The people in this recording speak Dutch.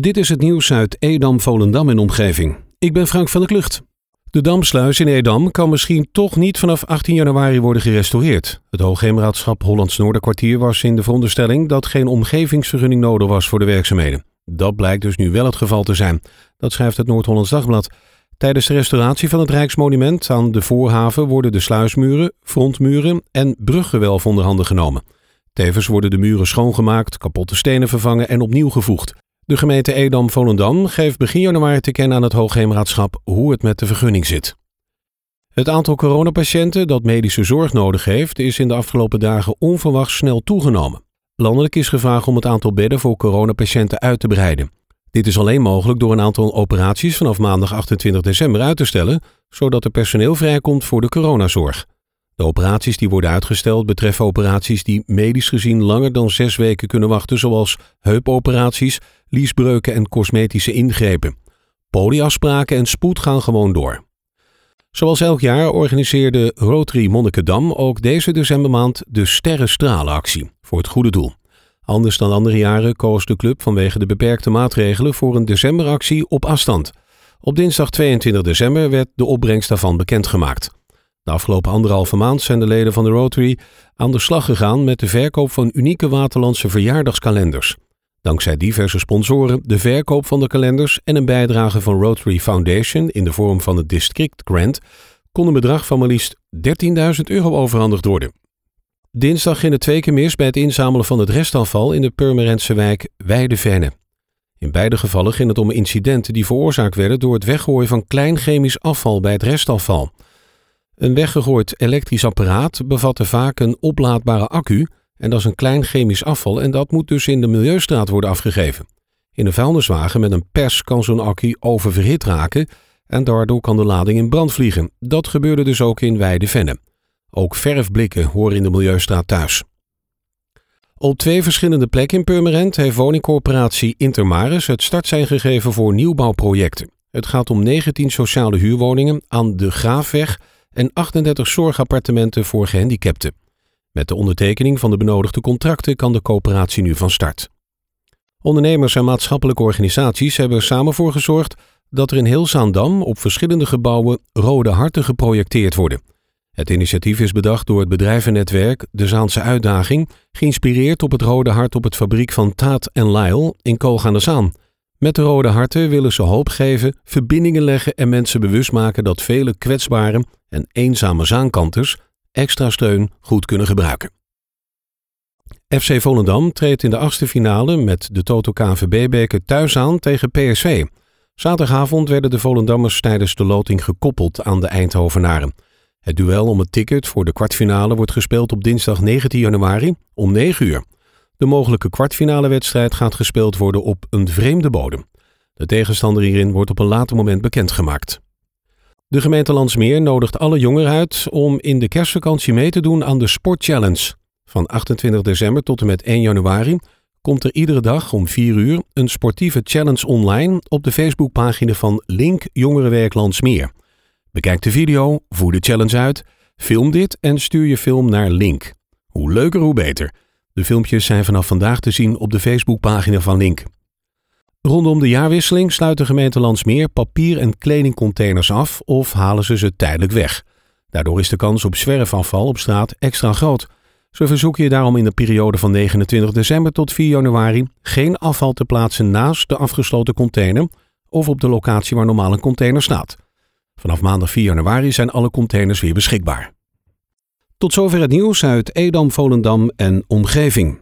Dit is het nieuws uit Edam, Volendam en omgeving. Ik ben Frank van der Klucht. De Damsluis in Edam kan misschien toch niet vanaf 18 januari worden gerestaureerd. Het Hoogheemraadschap Hollands Noorderkwartier was in de veronderstelling dat geen omgevingsvergunning nodig was voor de werkzaamheden. Dat blijkt dus nu wel het geval te zijn. Dat schrijft het Noord-Hollands Dagblad. Tijdens de restauratie van het Rijksmonument aan de voorhaven worden de sluismuren, frontmuren en bruggewelf onder handen genomen. Tevens worden de muren schoongemaakt, kapotte stenen vervangen en opnieuw gevoegd. De gemeente Edam-Volendam geeft begin januari te kennen aan het Hoogheemraadschap hoe het met de vergunning zit. Het aantal coronapatiënten dat medische zorg nodig heeft, is in de afgelopen dagen onverwachts snel toegenomen. Landelijk is gevraagd om het aantal bedden voor coronapatiënten uit te breiden. Dit is alleen mogelijk door een aantal operaties vanaf maandag 28 december uit te stellen, zodat er personeel vrijkomt voor de coronazorg. De operaties die worden uitgesteld betreffen operaties die medisch gezien langer dan zes weken kunnen wachten, zoals heupoperaties, liesbreuken en cosmetische ingrepen. Polieafspraken en spoed gaan gewoon door. Zoals elk jaar organiseerde Rotary Monnikendam ook deze decembermaand de Sterrenstralenactie voor het goede doel. Anders dan andere jaren koos de club vanwege de beperkte maatregelen voor een decemberactie op afstand. Op dinsdag 22 december werd de opbrengst daarvan bekendgemaakt. De afgelopen anderhalve maand zijn de leden van de Rotary aan de slag gegaan met de verkoop van unieke Waterlandse verjaardagskalenders. Dankzij diverse sponsoren, de verkoop van de kalenders en een bijdrage van Rotary Foundation in de vorm van het District Grant kon een bedrag van maar liefst 13.000 euro overhandigd worden. Dinsdag ging het twee keer mis bij het inzamelen van het restafval in de Purmerendse wijk Weidevenne. In beide gevallen ging het om incidenten die veroorzaakt werden door het weggooien van klein chemisch afval bij het restafval. Een weggegooid elektrisch apparaat bevatte vaak een oplaadbare accu en dat is een klein chemisch afval en dat moet dus in de milieustraat worden afgegeven. In een vuilniswagen met een pers kan zo'n accu oververhit raken en daardoor kan de lading in brand vliegen. Dat gebeurde dus ook in Weide-Venne. Ook verfblikken horen in de milieustraat thuis. Op twee verschillende plekken in Purmerend heeft woningcorporatie Intermaris het startsein gegeven voor nieuwbouwprojecten. Het gaat om 19 sociale huurwoningen aan de Graafweg en 38 zorgappartementen voor gehandicapten. Met de ondertekening van de benodigde contracten kan de coöperatie nu van start. Ondernemers en maatschappelijke organisaties hebben er samen voor gezorgd dat er in heel Zaandam op verschillende gebouwen rode harten geprojecteerd worden. Het initiatief is bedacht door het bedrijvennetwerk De Zaanse Uitdaging, geïnspireerd op het rode hart op het fabriek van Taat en Lyle in Koog aan de Zaan. Met de rode harten willen ze hoop geven, verbindingen leggen en mensen bewust maken dat vele kwetsbare en eenzame zaankanters extra steun goed kunnen gebruiken. FC Volendam treedt in de achtste finale met de Toto KNVB-beker thuis aan tegen PSV. Zaterdagavond werden de Volendammers tijdens de loting gekoppeld aan de Eindhovenaren. Het duel om het ticket voor de kwartfinale wordt gespeeld op dinsdag 19 januari om 9 uur. De mogelijke kwartfinale wedstrijd gaat gespeeld worden op een vreemde bodem. De tegenstander hierin wordt op een later moment bekendgemaakt. De gemeente Landsmeer nodigt alle jongeren uit om in de kerstvakantie mee te doen aan de Sport Challenge. Van 28 december tot en met 1 januari komt er iedere dag om 4 uur een sportieve challenge online op de Facebookpagina van Link Jongerenwerk Landsmeer. Bekijk de video, voer de challenge uit, film dit en stuur je film naar Link. Hoe leuker, hoe beter. De filmpjes zijn vanaf vandaag te zien op de Facebookpagina van Link. Rondom de jaarwisseling sluit de gemeente Landsmeer papier- en kledingcontainers af of halen ze ze tijdelijk weg. Daardoor is de kans op zwerfafval op straat extra groot. Ze verzoeken je daarom in de periode van 29 december tot 4 januari geen afval te plaatsen naast de afgesloten container of op de locatie waar normaal een container staat. Vanaf maandag 4 januari zijn alle containers weer beschikbaar. Tot zover het nieuws uit Edam, Volendam en omgeving.